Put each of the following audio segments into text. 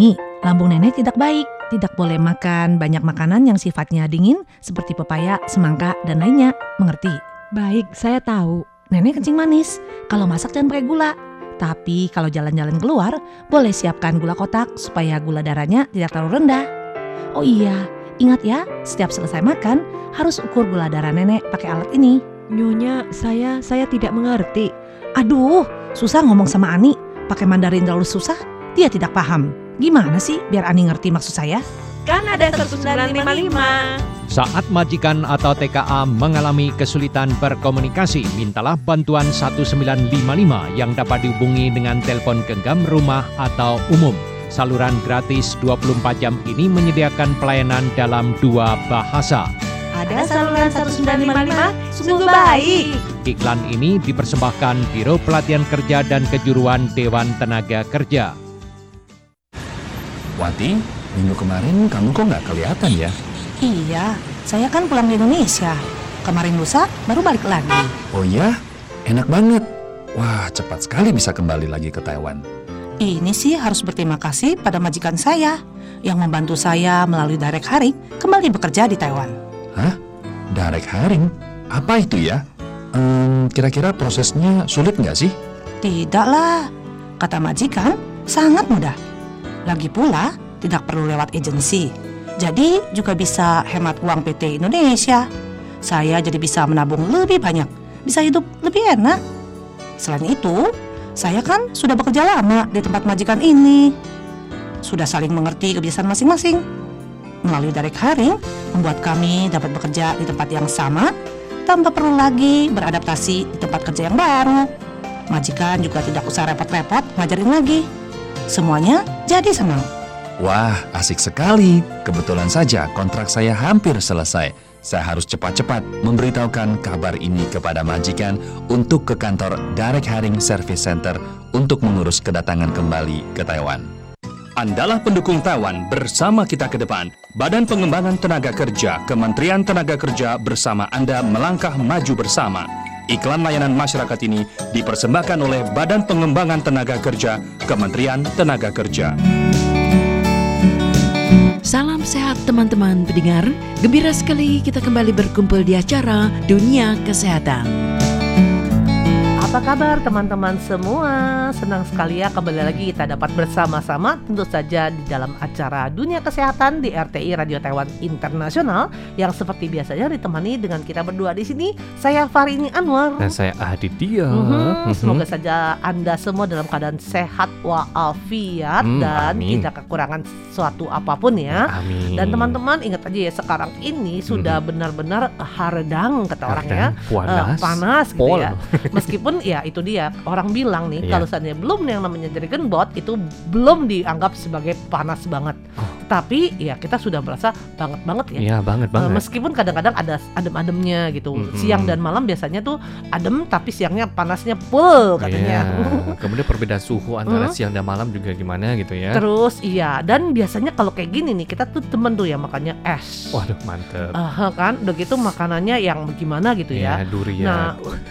Ani, lambung nenek tidak baik. Tidak boleh makan banyak makanan yang sifatnya dingin seperti pepaya, semangka, dan lainnya. Mengerti? Baik, saya tahu. Nenek kencing manis. Kalau masak jangan pakai gula. Tapi kalau jalan-jalan keluar, boleh siapkan gula kotak supaya gula darahnya tidak terlalu rendah. Oh iya, ingat ya, setiap selesai makan harus ukur gula darah nenek pakai alat ini. Nyonya, saya saya tidak mengerti. Aduh, susah ngomong sama Ani. Pakai Mandarin terlalu susah, dia tidak paham. Gimana sih biar Ani ngerti maksud saya? Kan ada 1955. Saat majikan atau TKA mengalami kesulitan berkomunikasi, mintalah bantuan 1955 yang dapat dihubungi dengan telepon genggam rumah atau umum. Saluran gratis 24 jam ini menyediakan pelayanan dalam dua bahasa. Ada saluran 1955, sungguh baik. Iklan ini dipersembahkan Biro Pelatihan Kerja dan Kejuruan Dewan Tenaga Kerja. Wati, minggu kemarin kamu kok nggak kelihatan ya? Iya, saya kan pulang di Indonesia. Kemarin lusa baru balik lagi. Oh ya, enak banget. Wah, cepat sekali bisa kembali lagi ke Taiwan. Ini sih harus berterima kasih pada majikan saya yang membantu saya melalui direct hiring kembali bekerja di Taiwan. Hah? Direct hiring? Apa itu ya? Kira-kira prosesnya sulit nggak sih? Tidaklah, kata majikan, sangat mudah. Lagi pula, tidak perlu lewat agensi. Jadi juga bisa hemat uang PT Indonesia. Saya jadi bisa menabung lebih banyak, bisa hidup lebih enak. Selain itu, saya kan sudah bekerja lama di tempat majikan ini. Sudah saling mengerti kebiasaan masing-masing. Melalui direct hiring, membuat kami dapat bekerja di tempat yang sama tanpa perlu lagi beradaptasi di tempat kerja yang baru. Majikan juga tidak usah repot-repot ngajarin lagi. Semuanya jadi senang. Wah, asik sekali. Kebetulan saja kontrak saya hampir selesai. Saya harus cepat-cepat memberitahukan kabar ini kepada majikan untuk ke kantor Direct Hiring Service Center untuk mengurus kedatangan kembali ke Taiwan. Andalah pendukung Taiwan bersama kita ke depan. Badan Pengembangan Tenaga Kerja, Kementerian Tenaga Kerja bersama Anda melangkah maju bersama. Iklan layanan masyarakat ini dipersembahkan oleh Badan Pengembangan Tenaga Kerja, Kementerian Tenaga Kerja. Salam sehat teman-teman pendengar. Gembira sekali kita kembali berkumpul di acara Dunia Kesehatan. Apa kabar teman-teman semua? Senang sekali ya kembali lagi kita dapat bersama-sama tentu saja di dalam acara Dunia Kesehatan di RTI Radio Taiwan Internasional yang seperti biasanya ditemani dengan kita berdua di sini. Saya Farini Anwar. Dan saya Aditya. Mhm, Semoga saja Anda semua dalam keadaan sehat walafiat Hmm, dan amin. tidak kekurangan suatu apa pun ya. Amin. Dan teman-teman ingat aja ya sekarang ini sudah benar-benar haredang kata orang ya. Kadang Panas. Eh, panas gitu Pol. ya. Meskipun ya itu dia orang bilang nih Iya. kalau seandainya belum yang namanya Dragon Bot itu belum dianggap sebagai panas banget. Oh. Tapi ya kita sudah merasa banget banget ya. Iya banget Eh, banget. meskipun kadang-kadang ada adem-ademnya gitu. Mhm. Siang dan malam biasanya tuh adem tapi siangnya panasnya full katanya. Iya. Kemudian perbedaan suhu antara Hmm. siang dan malam juga gimana gitu ya. Terus iya dan biasanya kalau kayak gini nih kita tuh temen tuh ya makanya es. Waduh mantep. Ah, kan udah gitu makanannya yang gimana gitu ya. Iya, durian. Nah,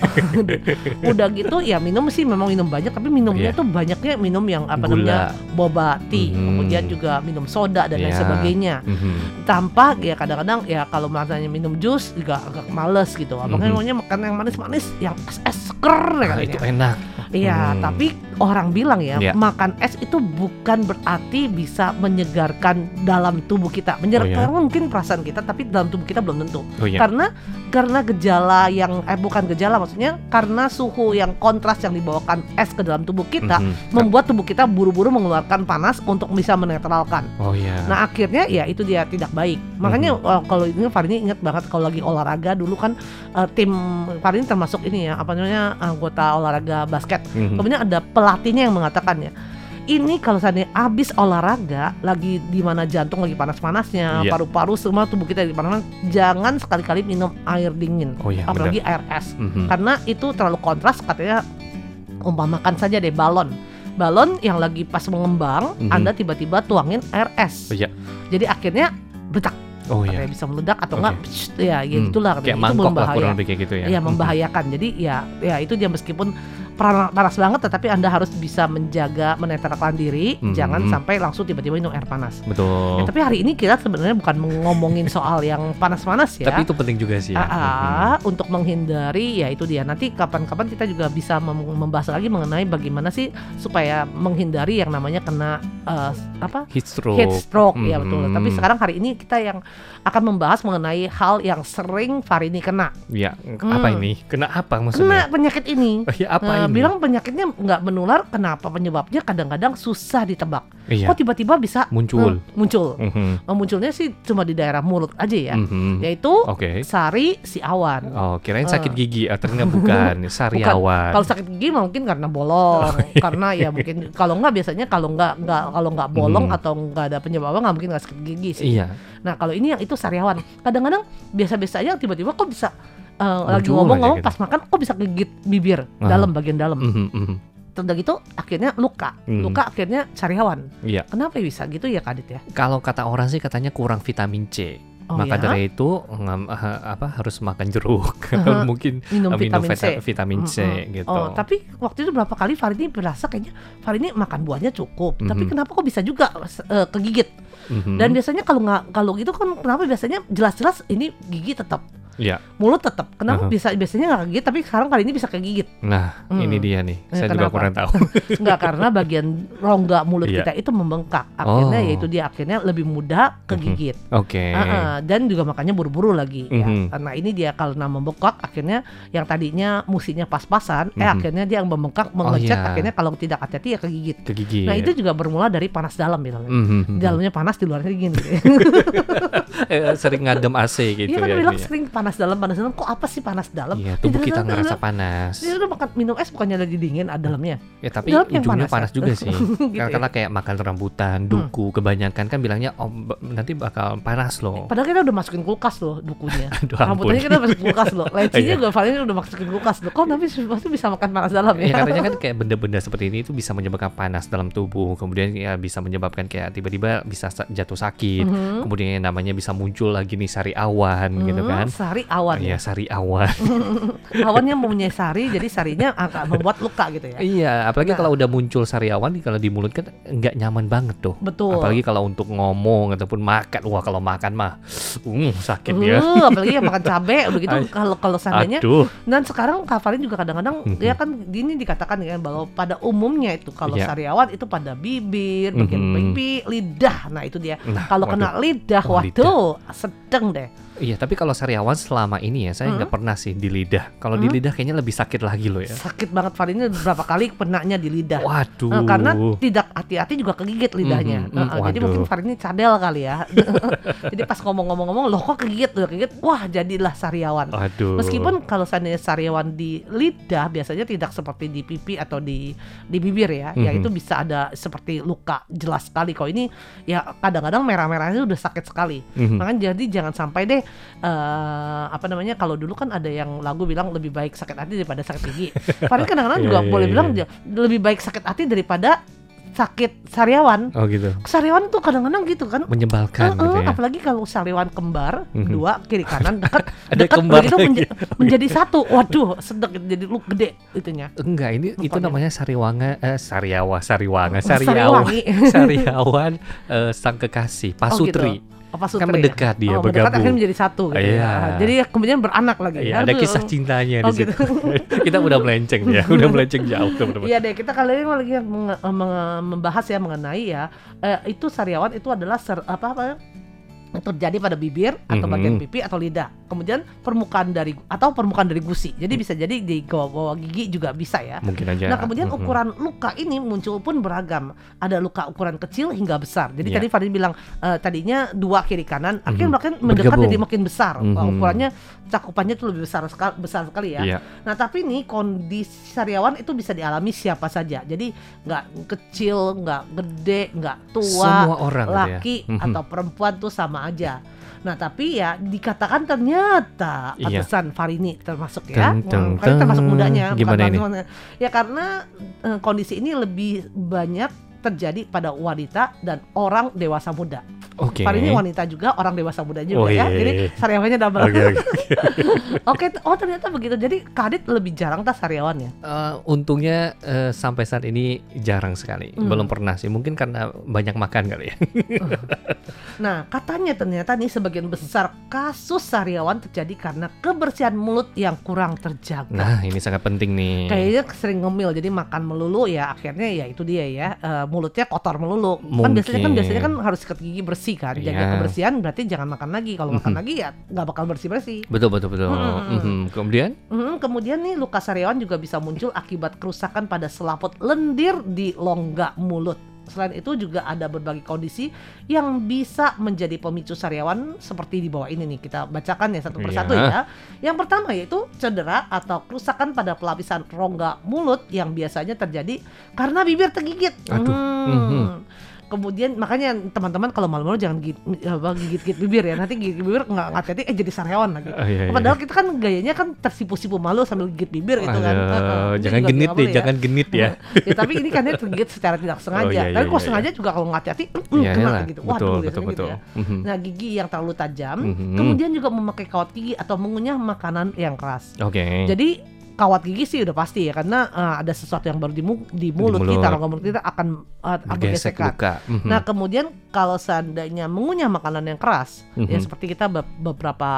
udah gitu ya minum sih memang minum banyak tapi minumnya Iya. tuh banyaknya minum yang apa Gula. namanya boba tea, Mhm. kemudian juga minum soda dan lain Iya. sebagainya. Mhm. Tanpa ya kadang-kadang ya kalau matanya minum jus juga agak males gitu. Abangnya Mhm. maunya makan yang manis-manis, yang es-es seger Nah, itu enak. Iya, Hmm. tapi orang bilang ya, Iya. makan es itu bukan berarti bisa menyegarkan dalam tubuh kita. Menyegarkan mungkin perasaan kita, tapi dalam tubuh kita belum tentu. Oh iya. Karena karena gejala yang eh bukan gejala maksudnya karena suhu yang kontras yang dibawakan es ke dalam tubuh kita Mhm. membuat tubuh kita buru-buru mengeluarkan panas untuk bisa menetralkan. Oh iya. Nah akhirnya ya itu dia tidak baik. Makanya Mhm. eh, kalau ini Farini ingat banget kalau lagi olahraga dulu kan eh, tim Farini termasuk ini ya apa namanya anggota olahraga basket. Mhm. Kemudian ada pelatihnya yang mengatakan ya ini kalau seandainya habis olahraga lagi di mana jantung lagi panas-panasnya, Iya. paru-paru semua tubuh kita lagi panas, jangan sekali-kali minum air dingin, Oh iya, apalagi benar. air es, Mhm. karena itu terlalu kontras katanya umpamakan saja deh balon. Balon yang lagi pas mengembang, Mhm. Anda tiba-tiba tuangin air es. Oh, iya. Jadi akhirnya betak, Oh iya. bisa meledak atau enggak, ya, ya Hmm, gitulah Kayak itu mangkok lah berbahaya. kurang lebih kayak gitu ya. Mhm. membahayakan. Jadi ya ya itu dia meskipun panas banget tetapi Anda harus bisa menjaga menetralkan diri, Mhm. jangan sampai langsung tiba-tiba minum air panas. Betul. Ya, tapi hari ini kita sebenarnya bukan ngomongin soal yang panas-panas ya. Tapi itu penting juga sih ya. Ah, ah, untuk menghindari ya itu dia nanti kapan-kapan kita juga bisa mem- membahas lagi mengenai bagaimana sih supaya menghindari yang namanya kena eh, apa Heat stroke. heat stroke ya betul. Mhm. Tapi sekarang hari ini kita yang akan membahas mengenai hal yang sering Farini kena. Ya, apa Hmm. ini? Kena apa Kena maksudnya? penyakit ini. Oh, ya, apa Nah, ini? Bilang penyakitnya nggak menular, kenapa penyebabnya kadang-kadang susah ditebak. Iya. Kok tiba-tiba bisa Muncul. eh, muncul. Mhm. Eh, Munculnya sih cuma di daerah mulut aja ya, Mhm. yaitu Oke. sari si awan. Oh, kirain Eh. sakit gigi, ah, ternyata bukan, sariawan. Kalau sakit gigi mungkin karena bolong, Oh, iya. karena ya mungkin kalau nggak biasanya kalau nggak nggak kalau nggak bolong Mhm. atau nggak ada penyebabnya nggak mungkin nggak sakit gigi sih. Iya. Nah kalau ini yang itu sariawan. Kadang-kadang biasa-biasa aja tiba-tiba kok bisa eh, lagi ngomong-ngomong gitu. pas makan kok bisa gigit bibir Ah. dalam bagian dalam. Mhm, mhm. Terus udah gitu akhirnya luka, Hmm. luka akhirnya sariawan. Iya. Kenapa bisa gitu ya Kadit ya? Kalau kata orang sih katanya kurang vitamin C. Oh Maka ya? dari itu ngam- eh, apa harus makan jeruk atau Aha. mungkin minum minum vitamin C. vita- vitamin C Mm-mm. gitu. Oh, tapi waktu itu berapa kali Farini berasa kayaknya Farini makan buahnya cukup, tapi Mhm. kenapa kok bisa juga eh, kegigit? Mhm. Dan biasanya kalau nggak kalau gitu kan kenapa biasanya jelas-jelas ini gigi tetap, Iya. mulut tetap. Kenapa Aha. bisa biasanya nggak kegigit tapi sekarang kali ini bisa kegigit? Nah, Hmm. ini dia nih. Eh, Saya juga kenapa? kurang tahu. Nggak karena bagian rongga mulut Iya. kita itu membengkak. Akhirnya Oh. yaitu dia akhirnya lebih mudah kegigit. Oke. Ah, ah, dan juga makanya buru-buru lagi ya. Mhm. Karena ini dia karena membengkak akhirnya yang tadinya musinya pas-pasan eh Mhm. akhirnya dia yang membengkak Oh, mengecet iya. akhirnya kalau tidak hati-hati ya kegigit. Kegigit. Nah, itu juga bermula dari panas dalam bilangnya. Mhm. Di dalamnya panas di luarnya dingin gitu. ya. Eh, sering ngadem AC gitu Iya kan ya. bilang ini ya. sering panas dalam panas dalam kok apa sih panas dalam? Iya, tubuh kita dalam- ngerasa dalam- panas. Dia udah makan minum es bukannya lagi dingin ada dalamnya. Ya tapi Dalam ujungnya panas panas ya? juga sih. Gitu Karena ya? karena kayak makan rambutan, duku, kebanyakan kan bilangnya oh nanti bakal panas loh. Padahal kita udah masukin kulkas loh dukunya. Aduh ampun. Rambutnya kita masukin kulkas loh. Lecinya Iya. juga paling udah masukin kulkas loh. Kok tapi pasti bisa makan panas dalam ya? Ya katanya kan kayak benda-benda seperti ini itu bisa menyebabkan panas dalam tubuh, kemudian ya bisa menyebabkan kayak tiba-tiba bisa sa- jatuh sakit, Mhm. kemudian yang namanya bisa muncul lagi nih sari awan gitu Hmm, kan. Sari awan Iya ya. sari awan. Awannya mempunyai sari jadi sarinya akan membuat luka gitu ya. iya, apalagi Nah. kalau udah muncul sari awan kalau di mulut kan nggak nyaman banget tuh. Betul. Apalagi kalau untuk ngomong ataupun makan, wah kalau makan mah, uh, sakit ya. Uh, apalagi yang makan cabe begitu kalau kalau seandainya Aduh, dan sekarang Kak Farin juga kadang-kadang Mhm. ya kan ini dikatakan ya bahwa pada umumnya itu kalau Iya. sariawan itu pada bibir, bagian Mhm. pipi, lidah. Nah, itu dia. nah, Kalau waduh. kena lidah, Oh, waduh, sedang deh. Iya, tapi kalau sariawan selama ini ya saya nggak pernah sih di lidah. Kalau di Hmm? lidah kayaknya lebih sakit lagi loh ya. Sakit banget Farin ini beberapa kali penaknya di lidah. Waduh. Nah, karena tidak hati-hati juga kegigit lidahnya. Mhm, Nah, mhm, jadi waduh. mungkin Farin ini cadel kali ya. jadi pas ngomong-ngomong-ngomong, loh kok kegigit, loh kegigit. Wah, jadilah sariawan. Aduh. Meskipun kalau seandainya sariawan di lidah biasanya tidak seperti di pipi atau di di bibir ya, ya Mhm. itu bisa ada seperti luka jelas sekali. Kalau ini ya kadang-kadang merah-merahnya udah sakit sekali. Mhm. Makanya jadi jangan sampai deh eh, apa namanya kalau dulu kan ada yang lagu bilang lebih baik sakit hati daripada sakit gigi. Paling kadang-kadang juga Iya, iya, boleh iya. bilang ja- lebih baik sakit hati daripada sakit sariawan. Oh gitu. Sariawan tuh kadang-kadang gitu kan. Menyebalkan Heeh, gitu ya. apalagi kalau sariawan kembar Mhm. dua kiri kanan dekat dekat begitu menja- menjadi satu waduh sedek jadi lu gede itunya Enggak, ini itu namanya sariwanga eh sariawa, sariwanga, Sariwangi. sariawan. sariawan eh, sang kekasih, Pasutri. Apa Kan mendekat dia, oh, mendekat bergabung. akhirnya menjadi satu gitu Iya. ya. jadi kemudian beranak lagi Iya, ada kisah cintanya Oh, di situ. gitu. Kita udah melenceng ya, udah melenceng jauh teman-teman. Iya deh, kita kali ini lagi membahas ya mengenai ya eh, itu sariawan itu adalah ser- apa apa ya, terjadi pada bibir atau Mhm. bagian pipi atau lidah. Kemudian permukaan dari atau permukaan dari gusi. Jadi bisa jadi di bawah gigi juga bisa ya. Mungkin aja. Nah kemudian Mhm. ukuran luka ini muncul pun beragam. Ada luka ukuran kecil hingga besar. Jadi Iya. tadi Farid bilang eh, tadinya dua kiri kanan, akhirnya Mhm. makin mendekat Bergabung. jadi makin besar. Wah, Mhm. ukurannya cakupannya tuh lebih besar sekali, besar sekali ya. Iya. Nah tapi nih kondisi sariawan itu bisa dialami siapa saja. Jadi nggak kecil, nggak gede, nggak tua, Semua orang gitu ya. laki Mhm. atau perempuan tuh sama aja. Nah tapi ya dikatakan ternyata Iya. pantesan Farini termasuk ya, Teng, teng, Farini termasuk teng. mudanya. Gimana ini? pantesan- Ya karena eh, kondisi ini lebih banyak terjadi pada wanita dan orang dewasa muda. Oke. Fahri ini wanita juga, orang dewasa muda juga Oh, ya. iya, iya, Jadi iya. sariawannya double. Oke, oke. Oke, oh ternyata begitu. Jadi Kadit lebih jarang tas sariawan ya. Eh, untungnya eh, sampai saat ini jarang sekali. Hmm. Belum pernah sih. Mungkin karena banyak makan kali ya. Nah, katanya ternyata nih sebagian besar kasus sariawan terjadi karena kebersihan mulut yang kurang terjaga. Nah, ini sangat penting nih. Kayaknya sering ngemil, jadi makan melulu ya akhirnya ya itu dia ya eh, mulutnya kotor melulu. Kan biasanya kan Mungkin. biasanya kan harus sikat gigi bersih kan. Jaga Iya. kebersihan berarti jangan makan lagi. Kalau makan lagi ya nggak bakal bersih bersih. Betul betul betul. Hmm. Mhm. Kemudian Hmm, kemudian nih luka sariawan juga bisa muncul akibat kerusakan pada selaput lendir di longga mulut. Selain itu juga ada berbagai kondisi yang bisa menjadi pemicu sariawan seperti di bawah ini nih kita bacakan ya satu persatu Iya. ya. Yang pertama yaitu cedera atau kerusakan pada pelapisan rongga mulut yang biasanya terjadi karena bibir tergigit. Aduh, Hmm. mhm. Kemudian makanya teman-teman kalau malu-malu jangan gigit-gigit bibir ya. Nanti gigit bibir nggak hati-hati eh jadi sariawan lagi. Oh, iya, iya. Padahal kita kan gayanya kan tersipu-sipu malu sambil gigit bibir gitu kan. Itu jangan genit deh, ya. jangan genit ya. ya tapi ini kan dia tergigit secara tidak sengaja. iya, Tapi iya, kalau iya, sengaja juga kalau nggak hati-hati mm, Iya, kena iyalah. gitu. Betul, Waduh, betul, biasanya gitu betul. ya. Mhm. Nah, gigi yang terlalu tajam, Mhm. kemudian juga memakai kawat gigi atau mengunyah makanan yang keras. Oke. Jadi kawat gigi sih udah pasti ya karena eh, ada sesuatu yang baru di, mu- di mulut mulut. kita, rongga mulut kita akan uh, bergesek bergesekan. luka. Mhm. Nah kemudian kalau seandainya mengunyah makanan yang keras, ya Mhm. seperti kita be- beberapa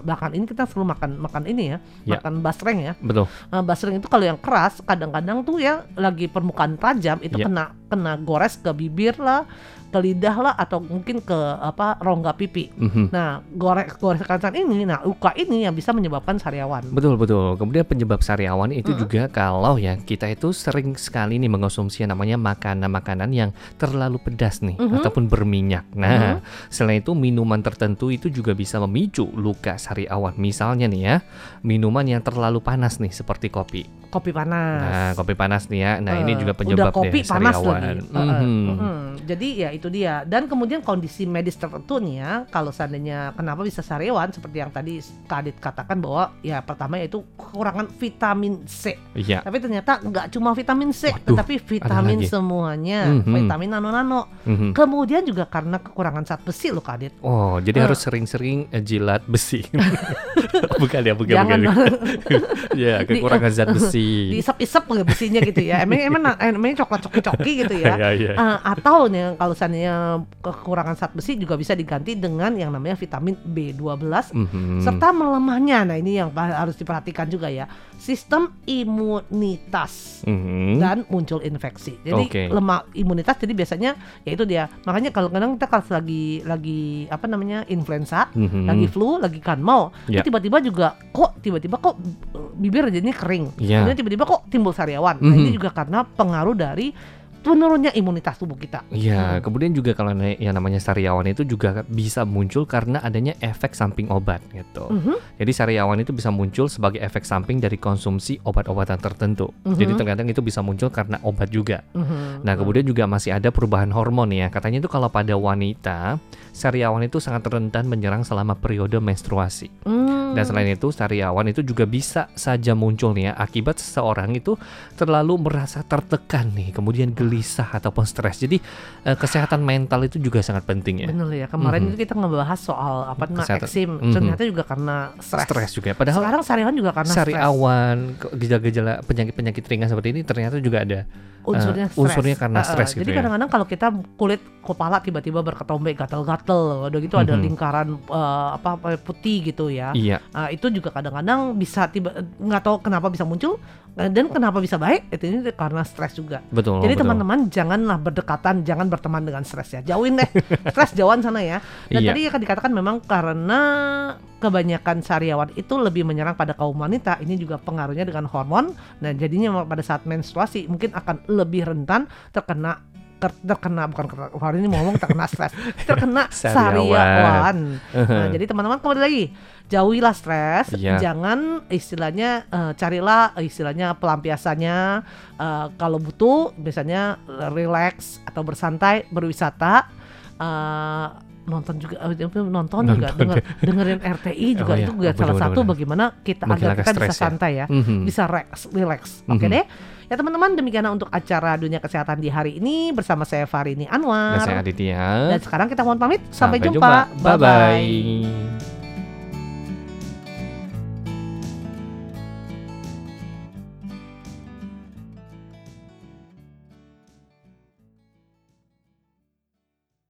belakangan ini kita selalu makan makan ini ya, Ya. makan basreng ya. betul. Nah, basreng itu kalau yang keras kadang-kadang tuh ya lagi permukaan tajam itu Ya. kena kena gores ke bibir lah, ke lidah lah atau mungkin ke apa rongga pipi. Mhm. Nah gores goresan ini, nah luka ini yang bisa menyebabkan sariawan. Betul betul. Kemudian penyebab sariawan itu Mm-mm. juga kalau ya kita itu sering sekali nih mengonsumsi namanya makanan-makanan yang terlalu pedas nih Mhm. ataupun berminyak. Nah, selain itu minuman tertentu itu juga bisa memicu luka sariawan. Misalnya nih ya, minuman yang terlalu panas nih seperti kopi. Kopi panas. Nah, kopi panas nih ya. Nah, ini Eh, juga penyebab udah kopi deh panas sariawan. lagi. Eh, eh, Mhm. mhm. Jadi ya itu dia. Dan kemudian kondisi medis tertentu nih ya, kalau seandainya kenapa bisa sariawan seperti yang tadi Kadit katakan bahwa ya pertama yaitu kekurangan vitamin C. Iya. Tapi ternyata nggak cuma vitamin C, Waduh, tetapi vitamin semuanya, Mhm. vitamin nano-nano. Mhm. Kemudian juga karena kekurangan zat besi loh Kadit. Oh, jadi Eh. harus sering-sering eh, jilat besi. bukan ya, bukan, Jangan bukan. ya, kekurangan zat besi. diisep-isep nggak besinya gitu ya. Emang emang emangnya coklat coki-coki gitu ya. Iya, iya. Eh, atau nih kalau seandainya kekurangan zat besi juga bisa diganti dengan yang namanya vitamin B12 Mhm. serta melemahnya. Nah, ini yang harus diperhatikan juga ya. Sistem imunitas Mhm. dan muncul infeksi. Jadi Oke. lemah imunitas jadi biasanya ya itu dia. Makanya kalau kadang kita kalau lagi lagi apa namanya influenza, Mhm. lagi flu, lagi kanmau, itu tiba-tiba juga kok tiba-tiba kok bibir jadinya kering. Kemudian tiba-tiba kok timbul sariawan. Nah, ini Mhm. juga karena pengaruh dari menurunnya imunitas tubuh kita. Iya, Hmm. kemudian juga kalau yang namanya sariawan itu juga bisa muncul karena adanya efek samping obat gitu. Mhm. Jadi sariawan itu bisa muncul sebagai efek samping dari konsumsi obat-obatan tertentu. Jadi Mhm. terkadang itu bisa muncul karena obat juga. Mhm. Nah, kemudian juga masih ada perubahan hormon ya. Katanya itu kalau pada wanita, sariawan itu sangat rentan menyerang selama periode menstruasi. Hmm. Dan selain itu, sariawan itu juga bisa saja muncul nih ya akibat seseorang itu terlalu merasa tertekan nih, kemudian gelisah ataupun stres. Jadi eh, kesehatan mental itu juga sangat penting ya. Bener ya, kemarin Mhm. itu kita ngebahas soal apa namanya eksim, Mhm. ternyata juga karena stres. Stres juga. Padahal Sekarang sariawan juga karena stres. sariawan, gejala-gejala penyakit-penyakit ringan seperti ini ternyata juga ada unsurnya eh, stres. unsurnya karena Eh, stres gitu Jadi ya. kadang-kadang kalau kita kulit kepala tiba-tiba berketombe gatal-gatal, udah gitu ada Mhm. lingkaran eh, apa, apa putih gitu ya. Iya, Ah, itu juga kadang-kadang bisa tiba nggak tahu kenapa bisa muncul dan kenapa bisa baik itu ini karena stres juga. betul. Jadi teman-teman janganlah berdekatan, jangan berteman dengan stres ya. Jauhin deh stres jauhan sana ya. Dan Iya. tadi akan dikatakan memang karena kebanyakan sariawan itu lebih menyerang pada kaum wanita. Ini juga pengaruhnya dengan hormon. Nah, jadinya pada saat menstruasi mungkin akan lebih rentan terkena ter- terkena bukan hari ini mau ngomong terkena stres, terkena Sariawan. sariawan. Nah, jadi teman-teman kembali lagi jauhilah stres, Iya. jangan istilahnya eh, carilah eh, istilahnya pelampiasannya eh, kalau butuh misalnya relax atau bersantai berwisata eh, nonton juga eh, nonton, Nonton juga denger, dengerin RTI juga Oh itu juga oh, salah benar, satu benar. bagaimana kita agar kita bisa ya. santai ya, Mhm. bisa relax, relax. Oke Mhm. deh. Ya teman-teman demikian untuk acara dunia kesehatan di hari ini bersama saya Farini Dan Anwar. saya Aditya. Dan sekarang kita mohon pamit. Sampai, jumpa. Bye bye.